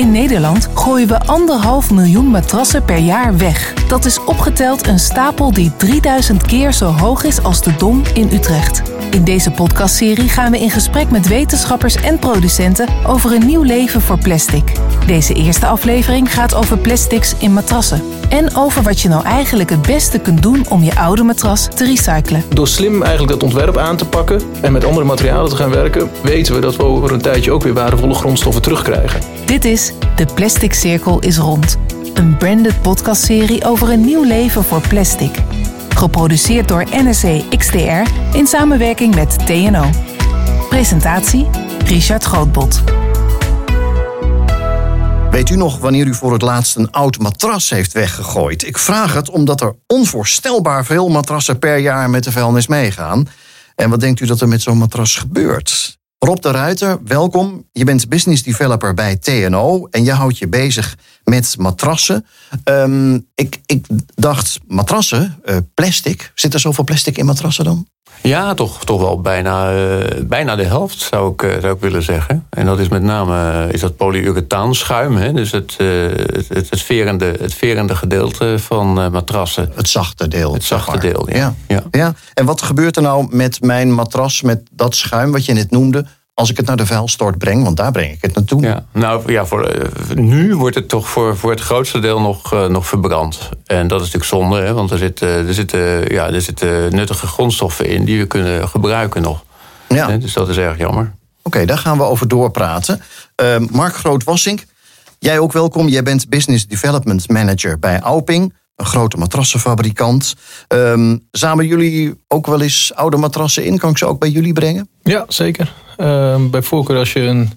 In Nederland gooien we anderhalf miljoen matrassen per jaar weg. Dat is opgeteld een stapel die 3000 keer zo hoog is als de Dom in Utrecht. In deze podcastserie gaan we in gesprek met wetenschappers en producenten over een nieuw leven voor plastic. Deze eerste aflevering gaat over plastics in matrassen. En over wat je nou eigenlijk het beste kunt doen om je oude matras te recyclen. Door slim eigenlijk dat ontwerp aan te pakken en met andere materialen te gaan werken, weten we dat we over een tijdje ook weer waardevolle grondstoffen terugkrijgen. Dit is De Plastic Cirkel is Rond. Een branded podcastserie over een nieuw leven voor plastic. Geproduceerd door NRC XDR in samenwerking met TNO. Presentatie Richard Grootbot. Weet u nog wanneer u voor het laatst een oud matras heeft weggegooid? Ik vraag het omdat er onvoorstelbaar veel matrassen per jaar met de vuilnis meegaan. En wat denkt u dat er met zo'n matras gebeurt? Rob de Ruiter, welkom. Je bent business developer bij TNO en je houdt je bezig met matrassen. Ehm, ik, ik dacht, matrassen, uh, plastic. Zit er zoveel plastic in matrassen dan? Ja, toch, toch wel bijna, uh, bijna de helft zou ik, uh, zou ik willen zeggen. En dat is met name is dat polyurethaanschuim. Hè? Dus het, het, het, het, verende, het verende gedeelte van matrassen. Het zachte deel. Het zachte deel, ja. Ja. ja. ja. En wat gebeurt er nou met mijn matras, met dat schuim wat je net noemde als ik het naar de vuilstort breng, want daar breng ik het naartoe. Ja, nou ja, voor, nu wordt het toch voor, voor het grootste deel nog, uh, nog verbrand. En dat is natuurlijk zonde, hè, want er zitten, er, zitten, ja, er zitten nuttige grondstoffen in die we kunnen gebruiken nog. Ja. Dus dat is erg jammer. Oké, okay, daar gaan we over doorpraten. Uh, Mark Groot-Wassink, jij ook welkom. Jij bent Business Development Manager bij Auping een grote matrassenfabrikant. Um, zamelen jullie ook wel eens oude matrassen in? Kan ik ze ook bij jullie brengen? Ja, zeker. Uh, bij voorkeur als je een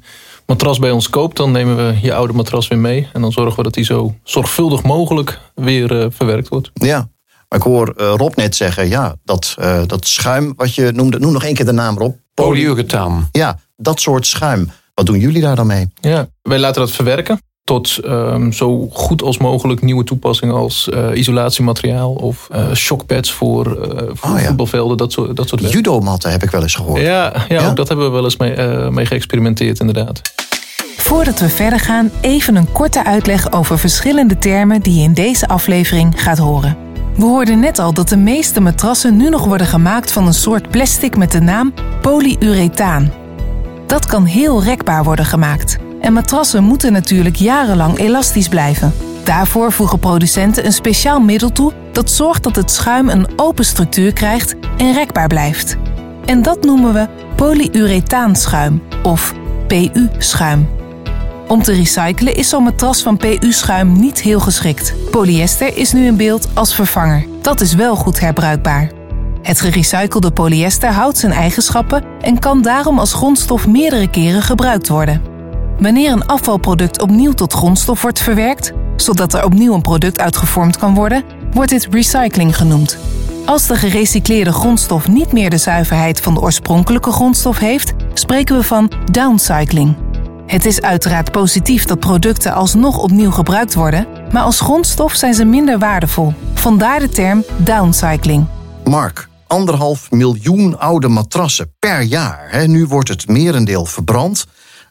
matras bij ons koopt, dan nemen we je oude matras weer mee. En dan zorgen we dat die zo zorgvuldig mogelijk weer uh, verwerkt wordt. Ja, maar ik hoor uh, Rob net zeggen, ja, dat, uh, dat schuim wat je noemde, noem nog één keer de naam Rob. Polyurethaan. Ja, dat soort schuim. Wat doen jullie daar dan mee? Ja, wij laten dat verwerken tot um, zo goed als mogelijk nieuwe toepassingen als uh, isolatiemateriaal of uh, shockpads voor, uh, voor oh, ja. voetbalvelden, dat soort, dat soort Judomatten heb ik wel eens gehoord. Ja, ja, ja? ook dat hebben we wel eens mee, mee geëxperimenteerd inderdaad. Voordat we verder gaan, even een korte uitleg over verschillende termen die je in deze aflevering gaat horen. We hoorden net al dat de meeste matrassen nu nog worden gemaakt van een soort plastic met de naam polyurethaan. Dat kan heel rekbaar worden gemaakt. En matrassen moeten natuurlijk jarenlang elastisch blijven. Daarvoor voegen producenten een speciaal middel toe dat zorgt dat het schuim een open structuur krijgt en rekbaar blijft. En dat noemen we polyurethaanschuim of PU-schuim. Om te recyclen is zo'n matras van PU-schuim niet heel geschikt. Polyester is nu in beeld als vervanger. Dat is wel goed herbruikbaar. Het gerecyclede polyester houdt zijn eigenschappen en kan daarom als grondstof meerdere keren gebruikt worden. Wanneer een afvalproduct opnieuw tot grondstof wordt verwerkt, zodat er opnieuw een product uitgevormd kan worden, wordt dit recycling genoemd. Als de gerecycleerde grondstof niet meer de zuiverheid van de oorspronkelijke grondstof heeft, spreken we van downcycling. Het is uiteraard positief dat producten alsnog opnieuw gebruikt worden, maar als grondstof zijn ze minder waardevol. Vandaar de term downcycling. Mark, anderhalf miljoen oude matrassen per jaar. Nu wordt het merendeel verbrand.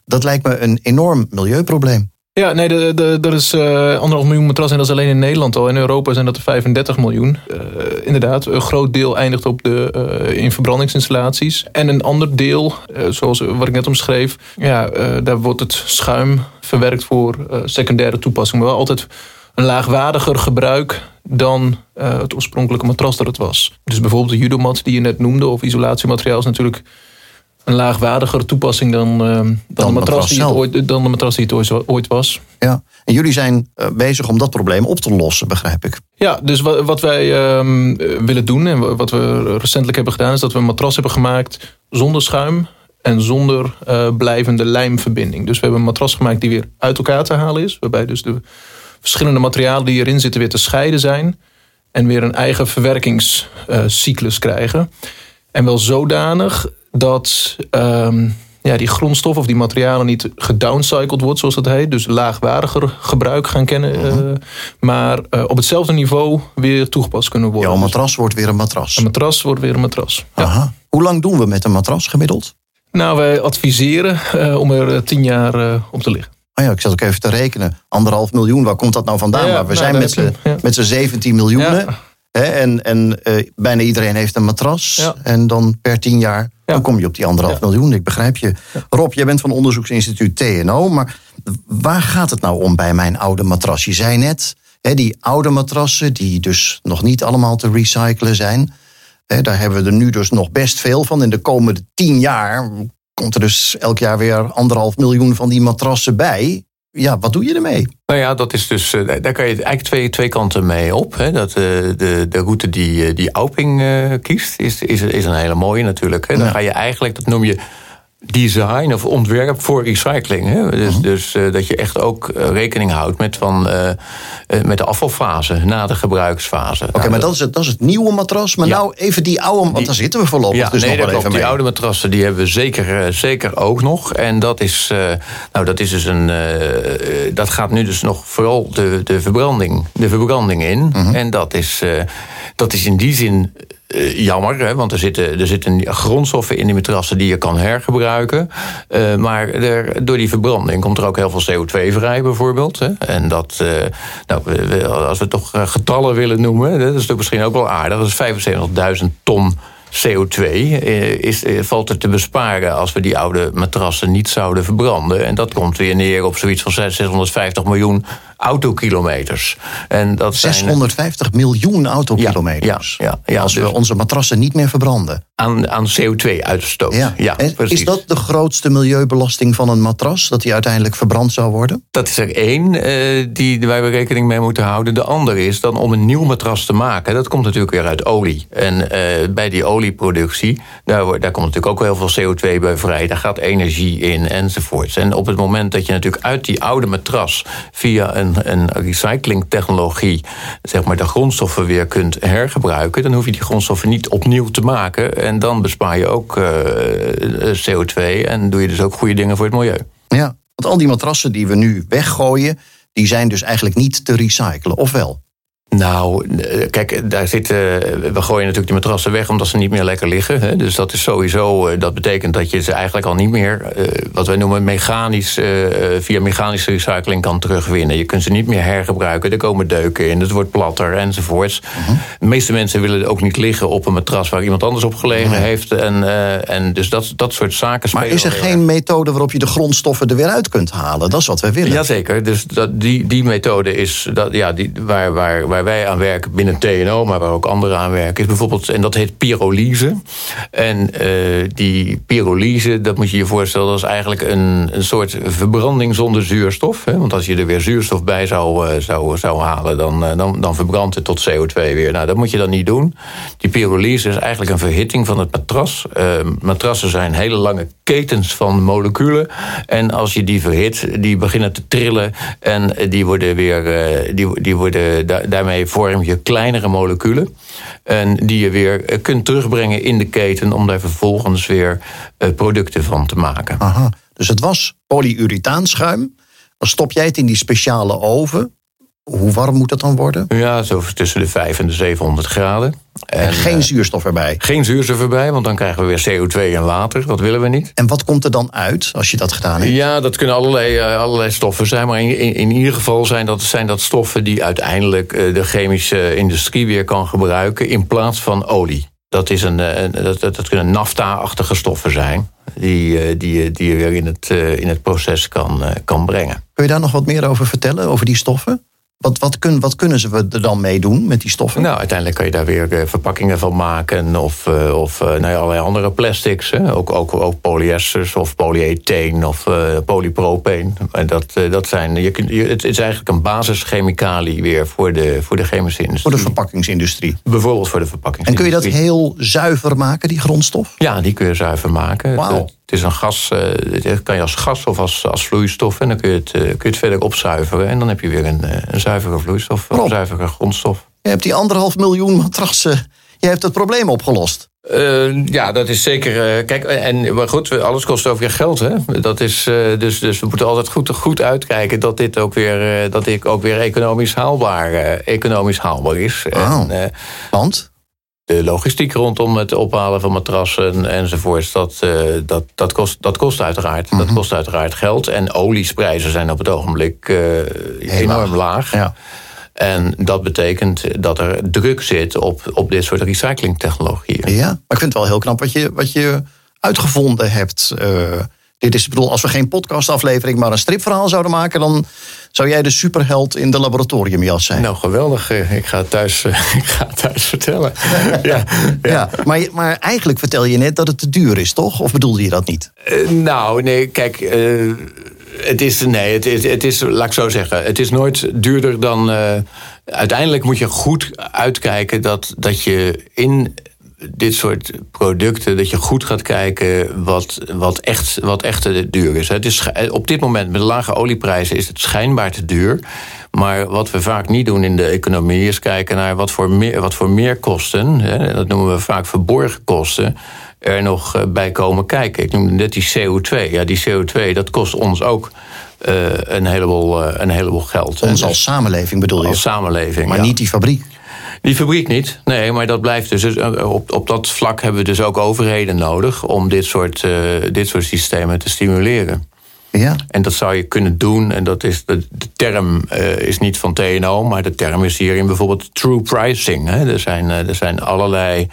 Dat lijkt me een enorm milieuprobleem. Ja, nee, er is uh, anderhalf miljoen matrassen en dat is alleen in Nederland al. In Europa zijn dat er 35 miljoen. Uh, inderdaad, een groot deel eindigt op de, uh, in verbrandingsinstallaties. En een ander deel, zoals wat ik net omschreef... Ja, daar wordt het schuim verwerkt voor secundaire toepassing. Maar wel altijd een laagwaardiger gebruik dan het oorspronkelijke matras dat het was. Dus bijvoorbeeld de judomat die je net noemde... of isolatiemateriaal is natuurlijk een laagwaardigere toepassing dan, uh, dan, dan, de matras die het ooit, dan de matras die het ooit was. Ja, en jullie zijn uh, bezig om dat probleem op te lossen, begrijp ik. Ja, dus wat, wat wij uh, willen doen en wat we recentelijk hebben gedaan... is dat we een matras hebben gemaakt zonder schuim en zonder uh, blijvende lijmverbinding. Dus we hebben een matras gemaakt die weer uit elkaar te halen is. Waarbij dus de verschillende materialen die erin zitten weer te scheiden zijn... en weer een eigen verwerkingscyclus krijgen. En wel zodanig dat um, ja, die grondstof of die materialen niet gedowncycled wordt, zoals dat heet. Dus laagwaardiger gebruik gaan kennen. Uh uh, maar uh, op hetzelfde niveau weer toegepast kunnen worden. Ja, een matras wordt weer een matras. Een matras wordt weer een matras. Ja. Hoe lang doen we met een matras gemiddeld? Nou, wij adviseren om er tien jaar op te liggen. Oh ja, ik zat ook even te rekenen. Anderhalf miljoen, waar komt dat nou vandaan? Ja, maar we nou, zijn met z'n ja. met z'n 17 miljoenen. Hè, en en eh, bijna iedereen heeft een matras. Ja. En dan per tien jaar, Ja. dan kom je op die anderhalf Ja. miljoen. Ik begrijp je. Rob, jij bent van onderzoeksinstituut TNO. Maar waar gaat het nou om bij mijn oude matras? Je zei net, hè, die oude matrassen... die dus nog niet allemaal te recyclen zijn... Hè, daar hebben we er nu dus nog best veel van. In de komende tien jaar komt er dus elk jaar weer anderhalf miljoen van die matrassen bij. Ja, wat doe je ermee? Nou ja, dat is dus, eh, daar kan je eigenlijk twee, twee kanten mee op. Hè. Dat, eh, de, de route die, eh, die Auping kiest, is, is, is een hele mooie natuurlijk. Hè. Dan Ja. ga je eigenlijk, dat noem je design of ontwerp voor recycling. Hè. Dus, dus eh, dat je echt ook eh, rekening houdt met, van, eh, met de afvalfase na de gebruiksfase. Oké, maar dat is, het, dat is het nieuwe matras. Maar Ja. nou even die oude, want Die- daar zitten we voorlopig Ja, dus nee, nog klopt. Die oude matrassen die hebben we zeker, zeker ook nog. En dat is, nou, dat is dus een. dat gaat nu dus nog vooral de, de, verbranding, de verbranding in. Mhm. En dat is, dat is in die zin. Eh, jammer, hè, want er zitten, er zitten grondstoffen in die matrassen die je kan hergebruiken. Eh, maar er, door die verbranding komt er ook heel veel CO2 vrij, bijvoorbeeld. Hè. En dat, eh, nou, als we toch getallen willen noemen, dat is toch misschien ook wel aardig. Dat is 75.000 ton CO2 eh, is, eh, valt er te besparen als we die oude matrassen niet zouden verbranden. En dat komt weer neer op zoiets van 650 miljoen autokilometers. En dat zijn 650 miljoen autokilometers. Ja, ja, ja, Als dus- we onze matrassen niet meer verbranden. aan, aan CO2-uitstoot. Ja. Ja, is dat de grootste milieubelasting van een matras? Dat die uiteindelijk verbrand zou worden? Dat is er één eh, die, waar we rekening mee moeten houden. De andere is dan om een nieuw matras te maken. Dat komt natuurlijk weer uit olie. En bij die olieproductie, daar, daar komt natuurlijk ook heel veel CO2 bij vrij. Daar gaat energie in enzovoorts. En op het moment dat je natuurlijk uit die oude matras... via een, een recyclingtechnologie zeg maar, de grondstoffen weer kunt hergebruiken... dan hoef je die grondstoffen niet opnieuw te maken. En dan bespaar je ook eh, CO2 en doe je dus ook goede dingen voor het milieu. Ja, want al die matrassen die we nu weggooien... die zijn dus eigenlijk niet te recyclen, of wel? Nou, eh, kijk, daar zitten. We gooien natuurlijk die matrassen weg omdat ze niet meer lekker liggen. Hè? Dus dat is sowieso. eh, Dat betekent dat je ze eigenlijk al niet meer. eh, wat wij noemen mechanisch. via mechanische recycling kan terugwinnen. Je kunt ze niet meer hergebruiken. Er komen deuken in. Het wordt platter enzovoorts. De meeste mensen willen er ook niet liggen op een matras waar iemand anders op gelegen heeft. En, en dus dat, dat soort zaken Maar is er geen methode waarop je de grondstoffen er weer uit kunt halen? Dat is wat wij willen. Jazeker, dus dat, die, die methode is dat, ja, die, waar, waar, waar wij aan werken binnen TNO, maar waar ook anderen aan werken, is bijvoorbeeld, en dat heet pyrolyse. En eh, die pyrolyse, dat moet je je voorstellen, dat is eigenlijk een, een soort verbranding zonder zuurstof. Hè? Want als je er weer zuurstof bij zou, eh, zou, zou halen, dan, eh, dan, dan verbrandt het tot CO2 weer. Nou, dat moet je dan niet doen. Die pyrolyse is eigenlijk een verhitting van het matras. Eh, matrassen zijn hele lange ketens van moleculen. En als je die verhit, die beginnen te trillen. En die worden weer, die, die worden, da- daarmee vorm je kleinere moleculen. En die je weer eh, kunt terugbrengen in de keten om daar vervolgens weer eh, producten van te maken. Aha. Dus het was polyuretaanschuim. Dan stop jij het in die speciale oven. Hoe warm moet dat dan worden? Ja, zo tussen de 5 en de 700 graden. En, En, geen eh, zuurstof erbij. geen zuurstof erbij, want dan krijgen we weer CO2 en water. Dat willen we niet. En wat komt er dan uit als je dat gedaan hebt? Ja, dat kunnen allerlei, eh, allerlei stoffen zijn. Maar in, in, in ieder geval zijn dat, zijn dat stoffen die uiteindelijk eh, de chemische industrie weer kan gebruiken in plaats van olie. Dat, is een, dat, dat, kunnen nafta-achtige stoffen zijn. Die, die, je- die je weer in het, in het proces kan, kan brengen. Kun je daar nog wat meer over vertellen, over die stoffen? Wat, wat, kun, wat kunnen ze er dan mee doen met die stoffen? Nou, uiteindelijk kan je daar weer eh, verpakkingen van maken. Of, eh, of eh, nou ja, allerlei andere plastics. Hè. Ook, ook, ook polyesters of polyetheen of eh, polypropeen. En dat, dat zijn, je het is eigenlijk een basischemikalie weer voor de, voor de chemische Voor industrie. de verpakkingsindustrie. Bijvoorbeeld voor de En verpakkingsindustrie. kun je dat heel zuiver maken, die grondstof? Ja, die kun je zuiver maken. Wauw. Is een gas, eh, dat kan je als gas of als, als vloeistof. En dan kun je, het, eh, kun je het verder opzuiveren. En dan heb je weer een, eh, een zuivere vloeistof, Rob. een zuivere grondstof. Je hebt die anderhalf miljoen matrassen. Je hebt het probleem opgelost. Eh, ja, dat is zeker. eh, kijk, en maar goed, alles kost ook weer geld. Hè? Dat is, eh, dus, dus we moeten altijd goed, goed uitkijken dat dit ook weer, eh, dat dit ook weer economisch haalbaar, eh, economisch haalbaar is. Wauw. En, eh, Want? De logistiek rondom het ophalen van matrassen enzovoorts, dat, uh, dat, dat, kost, dat kost uiteraard. Dat Mhm. kost uiteraard geld. En oliesprijzen zijn op het ogenblik uh, enorm laag. Ja. En dat betekent dat er druk zit op, op dit soort recyclingtechnologieën. Ja, maar ik vind het wel heel knap wat je, wat je uitgevonden hebt. Uh, dit is, ik bedoel, als we geen podcastaflevering, maar een stripverhaal zouden maken, dan zou jij de superheld in de laboratoriumjas zijn. Nou, geweldig. Ik ga het thuis, ik ga het thuis vertellen. ja, ja. ja maar, maar eigenlijk vertel je net dat het te duur is, toch? Of bedoelde je dat niet? Uh, nou, nee, kijk. Uh, het is, nee, het is, het is, laat ik zo zeggen, het is nooit duurder dan. Uh, uiteindelijk moet je goed uitkijken dat, dat je in dit soort producten, dat je goed gaat kijken wat, wat, echt, wat echt duur is. Het is. Op dit moment met lage olieprijzen is het schijnbaar te duur. Maar wat we vaak niet doen in de economie is kijken naar wat voor, meer, wat voor meerkosten, hè, dat noemen we vaak verborgen kosten, er nog bij komen kijken. Ik noemde net die CO2. Ja, die CO2, dat kost ons ook uh, een, heleboel, uh, een heleboel geld. Ons dus, als samenleving bedoel je? Als samenleving, Maar ja. niet die fabriek? Die fabriek niet, nee, maar dat blijft dus. Op, op dat vlak hebben we dus ook overheden nodig om dit soort, uh, dit soort systemen te stimuleren. Ja. En dat zou je kunnen doen, en dat is de, de term uh, is niet van TNO, maar de term is hierin bijvoorbeeld true pricing. Hè. Er, zijn, er zijn allerlei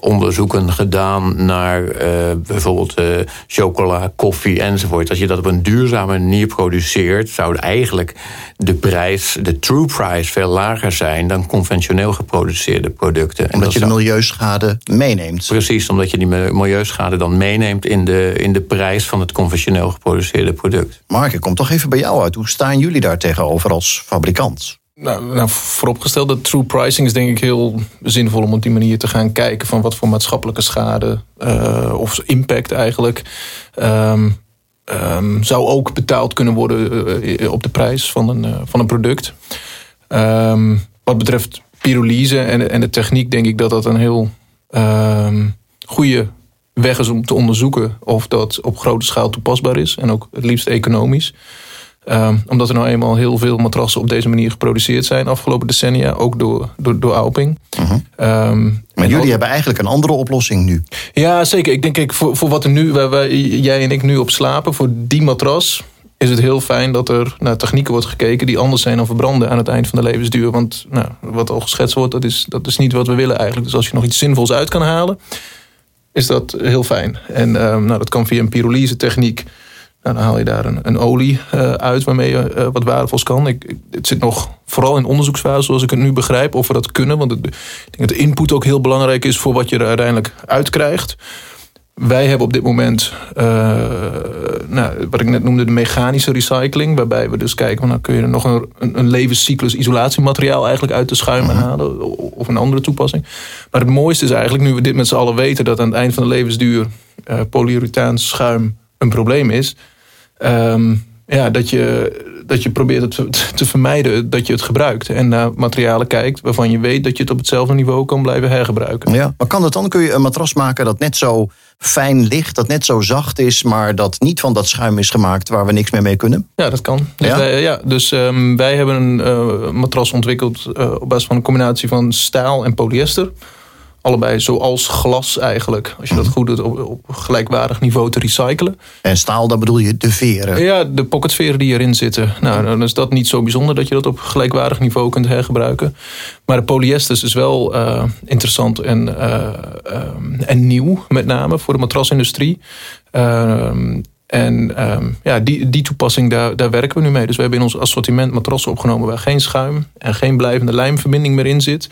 onderzoeken gedaan naar uh, bijvoorbeeld uh, chocola, koffie enzovoort. Als je dat op een duurzame manier produceert, zou eigenlijk de prijs, de true price, veel lager zijn dan conventioneel geproduceerde producten. Omdat je de milieuschade meeneemt. Precies, omdat je die milieuschade dan meeneemt in de, in de prijs van het conventioneel geproduceerde product. Mark, ik kom toch even bij jou uit. Hoe staan jullie daar tegenover als fabrikant? Nou, nou, vooropgesteld, dat true pricing is denk ik heel zinvol om op die manier te gaan kijken van wat voor maatschappelijke schade uh, of impact eigenlijk um, um, zou ook betaald kunnen worden uh, op de prijs van een, van een product. Um, wat betreft pyrolyse en, en de techniek denk ik dat dat een heel goede weg is om te onderzoeken of dat op grote schaal toepasbaar is en ook het liefst economisch. Um, omdat er nou eenmaal heel veel matrassen op deze manier geproduceerd zijn afgelopen decennia, ook door, door, door Alping. Uh -huh. um, maar jullie hebben eigenlijk een andere oplossing nu. Ja, zeker. Ik denk ik, voor, voor wat er nu, waar wij, jij en ik nu op slapen, voor die matras is het heel fijn dat er naar technieken wordt gekeken die anders zijn dan verbranden aan het eind van de levensduur. Want nou, wat al geschetst wordt, dat is, dat is niet wat we willen eigenlijk. Dus als je nog iets zinvols uit kan halen, is dat heel fijn. En um, nou, dat kan via een pyrolyse techniek. Dan haal je daar een, een olie uh, uit waarmee je uh, wat waardevols kan. Ik, ik, het zit nog vooral in onderzoeksfase, zoals ik het nu begrijp, of we dat kunnen. Want het, ik denk dat de input ook heel belangrijk is voor wat je er uiteindelijk uitkrijgt. Wij hebben op dit moment, uh, nou, wat ik net noemde, de mechanische recycling. Waarbij we dus kijken, nou kun je er nog een, een levenscyclus isolatiemateriaal eigenlijk uit de schuim halen. Of een andere toepassing. Maar het mooiste is eigenlijk, nu we dit met z'n allen weten, dat aan het eind van de levensduur uh, polyurethaans schuim een probleem is. Um, ja, dat, je, dat je probeert het te vermijden dat je het gebruikt. En naar materialen kijkt waarvan je weet dat je het op hetzelfde niveau kan blijven hergebruiken. Ja, maar kan het dan? Kun je een matras maken dat net zo fijn ligt, dat net zo zacht is, maar dat niet van dat schuim is gemaakt waar we niks meer mee kunnen? Ja, dat kan. Dus ja? wij, ja, dus um, wij hebben een uh, matras ontwikkeld uh, op basis van een combinatie van staal en polyester allebei zoals glas eigenlijk. Als je dat goed doet op, op gelijkwaardig niveau te recyclen. En staal, dan bedoel je de veren? Ja, de pocketveren die erin zitten. Nou, dan is dat niet zo bijzonder dat je dat op gelijkwaardig niveau kunt hergebruiken. Maar de polyester is wel uh, interessant en, uh, um, en nieuw, met name voor de matrasindustrie. Uh, en um, ja, die, die toepassing, daar, daar werken we nu mee. Dus we hebben in ons assortiment matrassen opgenomen waar geen schuim en geen blijvende lijmverbinding meer in zit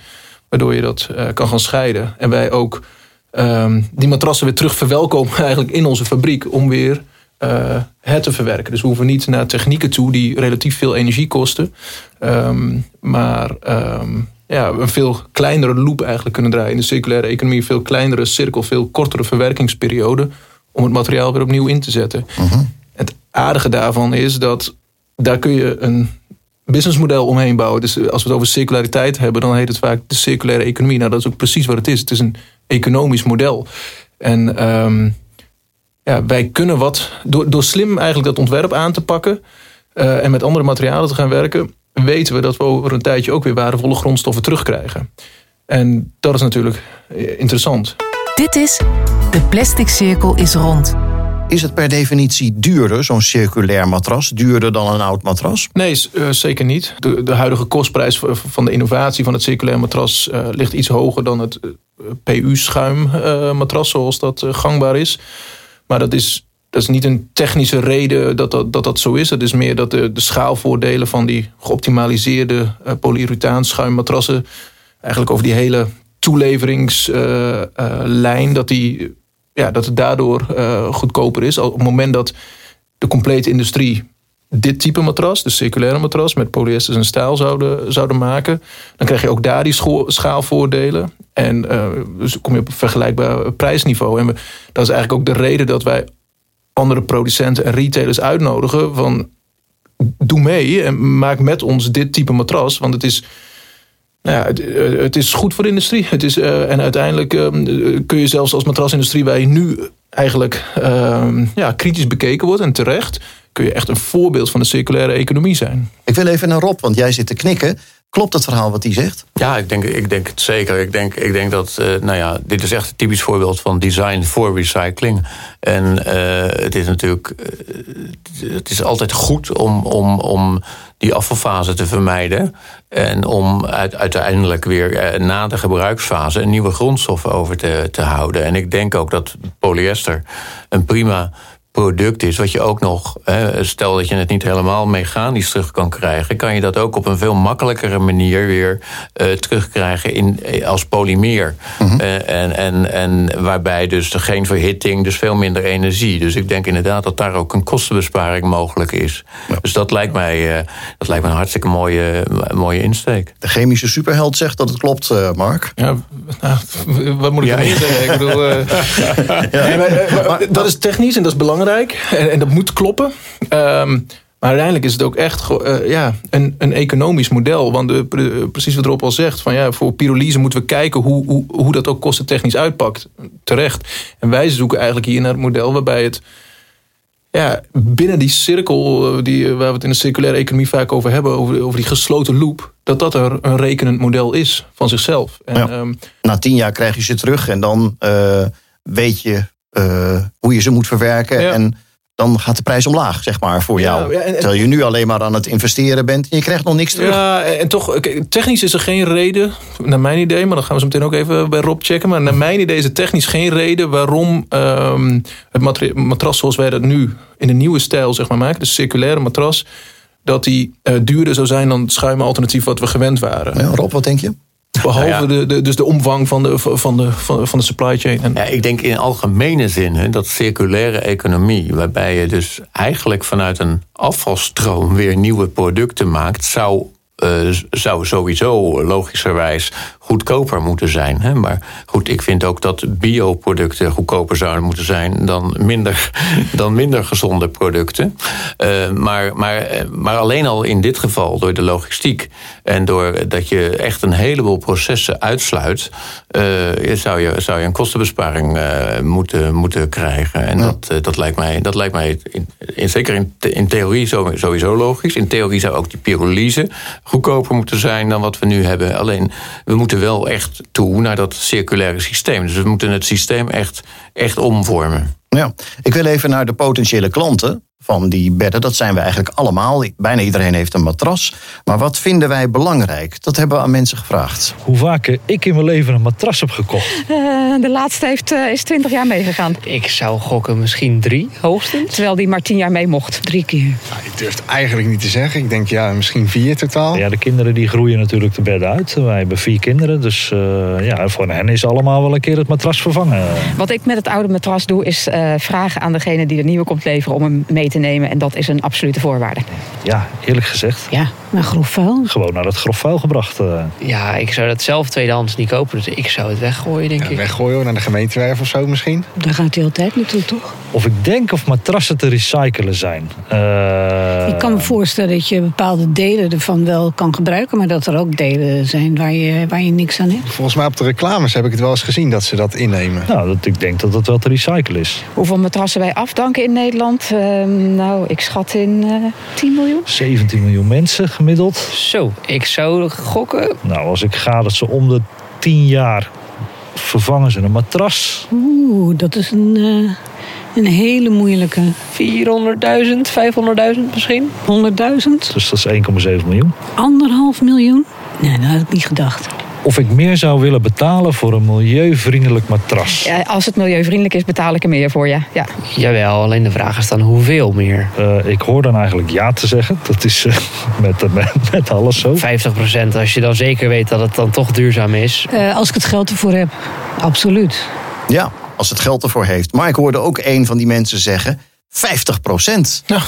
waardoor je dat uh, kan gaan scheiden. En wij ook um, die matrassen weer terug verwelkomen eigenlijk in onze fabriek om weer uh, het te verwerken. Dus we hoeven niet naar technieken toe die relatief veel energie kosten, um, maar um, ja, een veel kleinere loop eigenlijk kunnen draaien in de circulaire economie, een veel kleinere cirkel, veel kortere verwerkingsperiode om het materiaal weer opnieuw in te zetten. Uh -huh. Het aardige daarvan is dat daar kun je een businessmodel omheen bouwen. Dus als we het over circulariteit hebben, dan heet het vaak de circulaire economie. Nou, dat is ook precies wat het is. Het is een economisch model. En um, ja, wij kunnen wat, door, door slim eigenlijk dat ontwerp aan te pakken uh, en met andere materialen te gaan werken, weten we dat we over een tijdje ook weer waardevolle grondstoffen terugkrijgen. En dat is natuurlijk eh, interessant. Dit is De Plastic Cirkel is rond. Is het per definitie duurder, zo'n circulair matras? Duurder dan een oud matras? Nee, uh, zeker niet. De, de, huidige kostprijs van de innovatie van het circulair matras uh, ligt iets hoger dan het PU-schuim matras, zoals dat gangbaar is. Maar dat is, dat is niet een technische reden dat dat, dat, dat zo is. Het is meer dat de, de schaalvoordelen van die geoptimaliseerde polyurethaanschuimmatrassen eigenlijk over die hele toeleveringslijn, dat, die, ja, dat het daardoor goedkoper is. Op het moment dat de complete industrie dit type matras, de circulaire matras met polyester en staal zouden, zouden maken, dan krijg je ook daar die schaalvoordelen. En uh, dus kom je op een vergelijkbaar prijsniveau. En dat is eigenlijk ook de reden dat wij andere producenten en retailers uitnodigen van doe mee en maak met ons dit type matras, want het is nou ja, het, eh, het, is goed voor de industrie. Het is, uh, en uiteindelijk uh, kun je zelfs als matrasindustrie, waar je nu eigenlijk uh, ja, kritisch bekeken wordt en terecht, kun je echt een voorbeeld van de circulaire economie zijn. Ik wil even naar Rob, want jij zit te knikken. Klopt het verhaal wat hij zegt? Ja, ik denk, ik denk het zeker. Ik denk, ik denk dat, uh, nou ja, dit is echt een typisch voorbeeld van design voor recycling. En uh, het is natuurlijk, uh, het is altijd goed om, om, om die afvalfase te vermijden. En om uiteindelijk weer na de gebruiksfase een nieuwe grondstoffen over te, te houden. En ik denk ook dat polyester een prima product is, wat je ook nog, hè, stel dat je het niet helemaal mechanisch terug kan krijgen, kan je dat ook op een veel makkelijkere manier weer uh, terugkrijgen in, eh, als polymeer. Mm en, en, en waarbij dus geen verhitting, dus veel minder energie. Dus ik denk inderdaad dat daar ook een kostenbesparing mogelijk is. Dus dat lijkt mij, uh, dat lijkt mij een hartstikke mooie, mooie insteek. De chemische superheld zegt dat het klopt, uh, Mark. Ja, nou, wat moet ik ja, meer zeggen? Ik bedoel, ja. maar, maar, dat is technisch en dat is belangrijk en, en dat moet kloppen. Um, maar uiteindelijk is het ook echt uh, ja, een, een economisch model. Want de, precies wat Rob al zegt, van ja, voor pyrolyse moeten we kijken hoe, hoe, hoe dat ook kostentechnisch uitpakt. Terecht. En wij zoeken eigenlijk hier naar het model waarbij het ja, binnen die cirkel eh, die, waar we het in de circulaire economie vaak over hebben, over, over die gesloten loop, dat dat er een rekenend model is van zichzelf. En, ja. um, Na tien jaar krijg je ze terug en dan uh, weet je uh, hoe je ze moet verwerken. Ja. En dan gaat de prijs omlaag, zeg maar, voor jou. Ja, ja, en, Terwijl je nu alleen maar aan het investeren bent en je krijgt nog niks terug. Ja, en toch, technisch is er geen reden, naar mijn idee, maar dan gaan we zo meteen ook even bij Rob checken. Maar naar mijn idee is er technisch geen reden waarom um, het matras zoals wij dat nu in de nieuwe stijl zeg maar, maken, de circulaire matras, dat die uh, duurder zou zijn dan het schuimalternatief wat we gewend waren. Ja, Rob, wat denk je? Behalve ja. De, de, dus de omvang van de, van de, van, van de supply chain. En... Ja, ik denk in algemene zin hè, dat circulaire economie, waarbij je dus eigenlijk vanuit een afvalstroom weer nieuwe producten maakt, zou uh, zou sowieso logischerwijs goedkoper moeten zijn. Hè? Maar goed, ik vind ook dat bioproducten goedkoper zouden moeten zijn dan minder, dan minder gezonde producten. Uh, maar, maar, maar alleen al in dit geval, door de logistiek en door dat je echt een heleboel processen uitsluit, uh, zou, je, zou je een kostenbesparing moeten, moeten krijgen. En ja. dat, dat lijkt mij, dat lijkt mij in, in, zeker in, in theorie sowieso logisch. In theorie zou ook die pyrolyse goedkoper moeten zijn dan wat we nu hebben. Alleen we moeten wel echt toe naar dat circulaire systeem. Dus we moeten het systeem echt, echt omvormen. Ja, ik wil even naar de potentiële klanten van die bedden. Dat zijn we eigenlijk allemaal. Bijna iedereen heeft een matras. Maar wat vinden wij belangrijk? Dat hebben we aan mensen gevraagd. Hoe vaak ik in mijn leven een matras heb gekocht? Uh, de laatste heeft, uh, is 20 jaar meegegaan. Ik zou gokken misschien drie hoogstens. Terwijl die maar 10 jaar mee mocht. Drie keer. Nou, ik durf het eigenlijk niet te zeggen. Ik denk ja, misschien vier totaal. Ja, de kinderen die groeien natuurlijk de bedden uit. Wij hebben vier kinderen. Dus uh, ja, voor hen is allemaal wel een keer het matras vervangen. Wat ik met het oude matras doe, is vragen aan degene die de nieuwe komt leveren om hem mee te te nemen. En dat is een absolute voorwaarde. Ja, eerlijk gezegd. Ja, naar grof vuil. Gewoon naar het grof vuil gebracht. Uh. Ja, ik zou dat zelf tweedehands niet kopen. Dus ik zou het weggooien, denk ja, ik. Weggooien naar de gemeentewerf of zo misschien? Daar gaat hij altijd naartoe, toch? Of ik denk of matrassen te recyclen zijn. Uh... Ik kan me voorstellen dat je bepaalde delen ervan wel kan gebruiken. Maar dat er ook delen zijn waar je, waar je niks aan hebt. Volgens mij op de reclames heb ik het wel eens gezien dat ze dat innemen. Nou, dat, ik denk dat het wel te recyclen is. Hoeveel matrassen wij afdanken in Nederland? Uh, nou, ik schat in uh, 10 miljoen. 17 miljoen mensen gemiddeld. Zo, ik zou gokken. Nou, als ik ga dat ze om de tien jaar vervangen ze een matras. Oeh, dat is een, eh, een hele moeilijke. 400.000, 500.000 misschien? 100.000? Dus dat is 1,7 miljoen. Anderhalf miljoen? Nee, dat had ik niet gedacht. Of ik meer zou willen betalen voor een milieuvriendelijk matras. Ja, als het milieuvriendelijk is, betaal ik er meer voor, ja. ja. Jawel, alleen de vraag is dan hoeveel meer? Eh, ik hoor dan eigenlijk ja te zeggen. Dat is eh, met, met, met alles zo. 50% als je dan zeker weet dat het dan toch duurzaam is. Eh, als ik het geld ervoor heb, absoluut. Ja, als het geld ervoor heeft. Maar ik hoorde ook een van die mensen zeggen... 50 procent. Ja.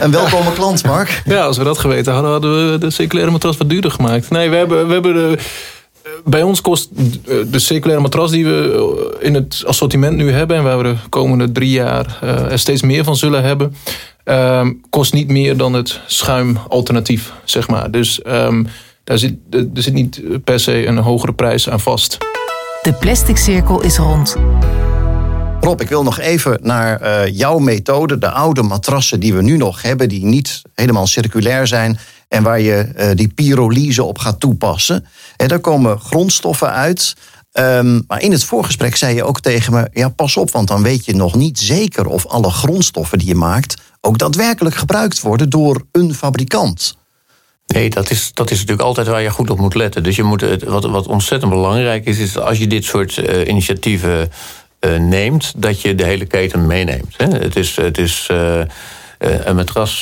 Een welkome klant, Mark. Ja, als we dat geweten hadden, hadden we de circulaire matras wat duurder gemaakt. Nee, we hebben, we hebben de, bij ons kost de circulaire matras die we in het assortiment nu hebben... en waar we de komende drie jaar uh, er steeds meer van zullen hebben... Uh, kost niet meer dan het schuimalternatief, zeg maar. Dus um, daar zit, er zit niet per se een hogere prijs aan vast. De plastic cirkel is rond. Rob, ik wil nog even naar uh, jouw methode. De oude matrassen die we nu nog hebben, die niet helemaal circulair zijn. En waar je uh, die pyrolyse op gaat toepassen. En daar komen grondstoffen uit. Um, maar in het voorgesprek zei je ook tegen me: ja, pas op, want dan weet je nog niet zeker of alle grondstoffen die je maakt ook daadwerkelijk gebruikt worden door een fabrikant. Nee, dat is, dat is natuurlijk altijd waar je goed op moet letten. Dus je moet, wat, wat ontzettend belangrijk is, is als je dit soort initiatieven neemt, dat je de hele keten meeneemt. Hè? Het is, het is uh, een matras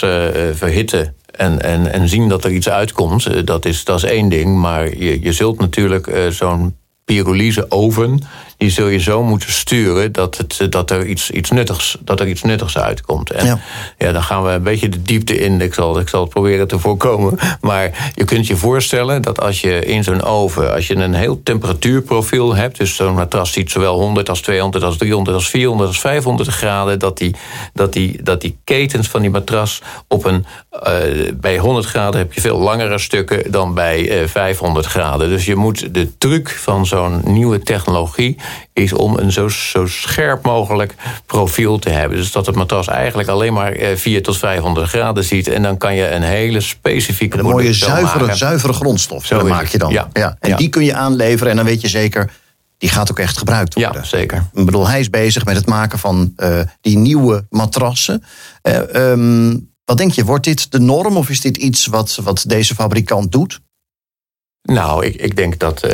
verhitten en, en, en zien dat er iets uitkomt, dat, is, dat is één ding. Maar je, je zult natuurlijk zo'n pyrolyse oven, die zul je zo moeten sturen dat, het, dat, er, iets, iets nuttigs, dat er iets nuttigs uitkomt. En ja. ja. dan gaan we een beetje de diepte in. Ik zal, ik zal het proberen te voorkomen. Maar je kunt je voorstellen dat als je in zo'n oven, als je een heel temperatuurprofiel hebt, dus zo'n matras ziet zowel 100 als 200 als 300 als 400 als 500 graden, dat die, dat die, dat die ketens van die matras op een. Uh, bij 100 graden heb je veel langere stukken dan bij uh, 500 graden. Dus je moet de truc van zo'n nieuwe technologie is om een zo, zo scherp mogelijk profiel te hebben. Dus dat het matras eigenlijk alleen maar 4 tot 500 graden ziet. En dan kan je een hele specifieke... Een mooie zuivere, zuivere grondstof zo maak je dan. Ja. ja. En ja. die kun je aanleveren en dan weet je zeker... die gaat ook echt gebruikt worden. Ja, zeker. Ik bedoel, hij is bezig met het maken van uh, die nieuwe matrassen. Uh, um, wat denk je, wordt dit de norm of is dit iets wat, wat deze fabrikant doet? Nou, ik, ik denk dat uh,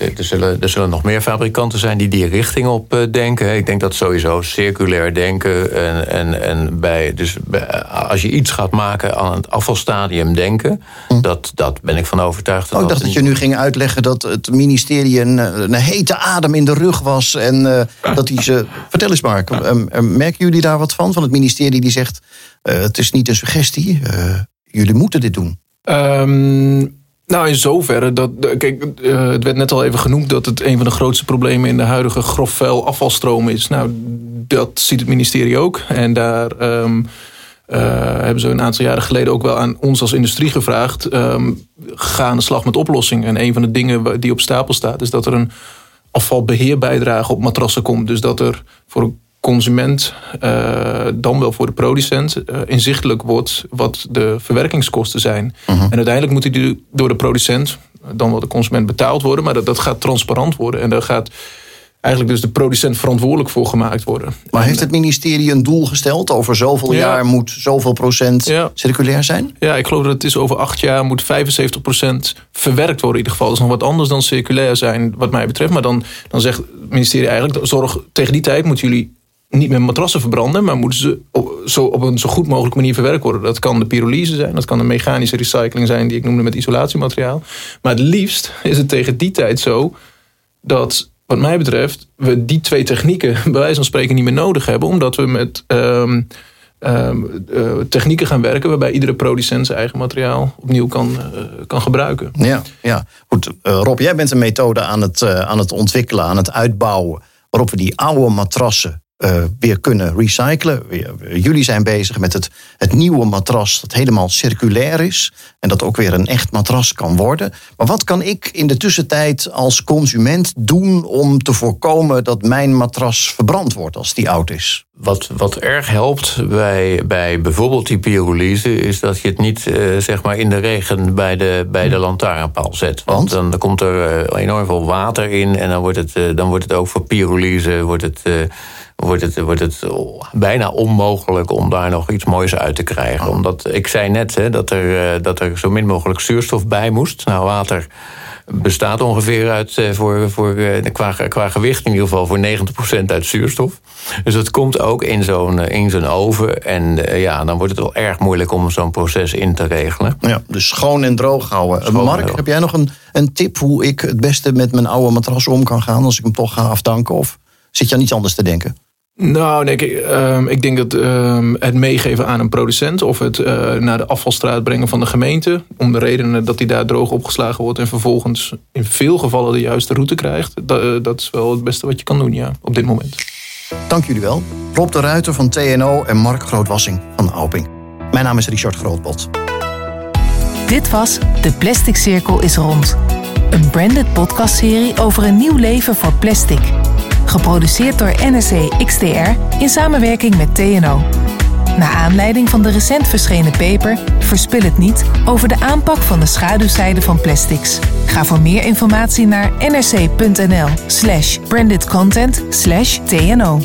er, zullen, er zullen nog meer fabrikanten zijn die die richting op uh, denken. Ik denk dat sowieso circulair denken en, en, en bij, dus bij, als je iets gaat maken aan het afvalstadium denken, hm. dat, dat ben ik van overtuigd. Oh, ik dacht dat, je nu ging uitleggen dat het ministerie een, een hete adem in de rug was en uh, dat die ze. Vertel eens, Mark, merken jullie daar wat van? Van het ministerie die zegt: het is niet een suggestie, jullie moeten dit doen. Um... Nou, in zoverre dat. Kijk, uh, het werd net al even genoemd dat het een van de grootste problemen in de huidige grofvuil afvalstroom is. Nou, dat ziet het ministerie ook. En daar um, uh, hebben ze een aantal jaren geleden ook wel aan ons als industrie gevraagd. Um, ga aan de slag met oplossingen. En een van de dingen die op stapel staat, is dat er een afvalbeheerbijdrage op matrassen komt. Dus dat er voor een consument, uh, dan wel voor de producent, uh, inzichtelijk wordt wat de verwerkingskosten zijn. Uh -huh. En uiteindelijk moet die door de producent, dan wel de consument betaald worden, maar dat, dat gaat transparant worden. En daar gaat eigenlijk dus de producent verantwoordelijk voor gemaakt worden. Maar heeft het ministerie een doel gesteld? Over zoveel ja. jaar moet zoveel procent ja. circulair zijn? Ja, ik geloof dat het is over acht jaar moet 75 procent verwerkt worden in ieder geval. Dat is nog wat anders dan circulair zijn wat mij betreft. Maar dan, dan zegt het ministerie eigenlijk, zorg tegen die tijd moeten jullie niet met matrassen verbranden, maar moeten ze op, zo, op een zo goed mogelijke manier verwerkt worden. Dat kan de pyrolyse zijn, dat kan de mechanische recycling zijn die ik noemde met isolatiemateriaal. Maar het liefst is het tegen die tijd zo dat, wat mij betreft, we die twee technieken bij wijze van spreken niet meer nodig hebben, omdat we met um, um, uh, technieken gaan werken waarbij iedere producent zijn eigen materiaal opnieuw kan, uh, kan gebruiken. Ja, ja. goed. Uh, Rob, jij bent een methode aan het, aan het ontwikkelen, aan het uitbouwen, waarop we die oude matrassen eh, weer kunnen recyclen. Jullie zijn bezig met het, het nieuwe matras dat helemaal circulair is. En dat ook weer een echt matras kan worden. Maar wat kan ik in de tussentijd als consument doen om te voorkomen dat mijn matras verbrand wordt als die oud is? Wat, wat erg helpt bij, bij bijvoorbeeld die pyrolyse is dat je het niet uh, zeg maar in de regen bij de, bij de lantaarnpaal zet. Want, Want? dan komt er uh, enorm veel water in en dan wordt het, dan wordt het ook voor pyrolyse wordt het, wordt het, wordt het bijna onmogelijk om daar nog iets moois uit te krijgen. Omdat ik zei net hè, dat, er, dat er zo min mogelijk zuurstof bij moest. Nou, water bestaat ongeveer uit, voor, voor, qua, qua gewicht in ieder geval, voor 90% uit zuurstof. Dus dat komt ook in zo'n in zo'n oven. En ja, dan wordt het wel erg moeilijk om zo'n proces in te regelen. Ja, dus schoon en droog houden. Schoon Mark, droog. heb jij nog een, een tip hoe ik het beste met mijn oude matras om kan gaan als ik hem toch ga afdanken? Of zit je aan iets anders te denken? Nou, nee, ik, um, ik denk dat um, het meegeven aan een producent of het uh, naar de afvalstraat brengen van de gemeente, om de redenen dat die daar droog opgeslagen wordt en vervolgens in veel gevallen de juiste route krijgt, dat, uh, dat is wel het beste wat je kan doen, ja, op dit moment. Dank jullie wel. Rob de Ruiter van TNO en Mark Grootwassing van Alping. Mijn naam is Richard Grootbot. Dit was De Plastic Cirkel is Rond. Een branded podcastserie over een nieuw leven voor plastic. Geproduceerd door NSC XDR in samenwerking met TNO. Naar aanleiding van de recent verschenen paper Verspil het niet over de aanpak van de schaduwzijde van plastics. Ga voor meer informatie naar nrc.nl slash brandedcontent slash TNO.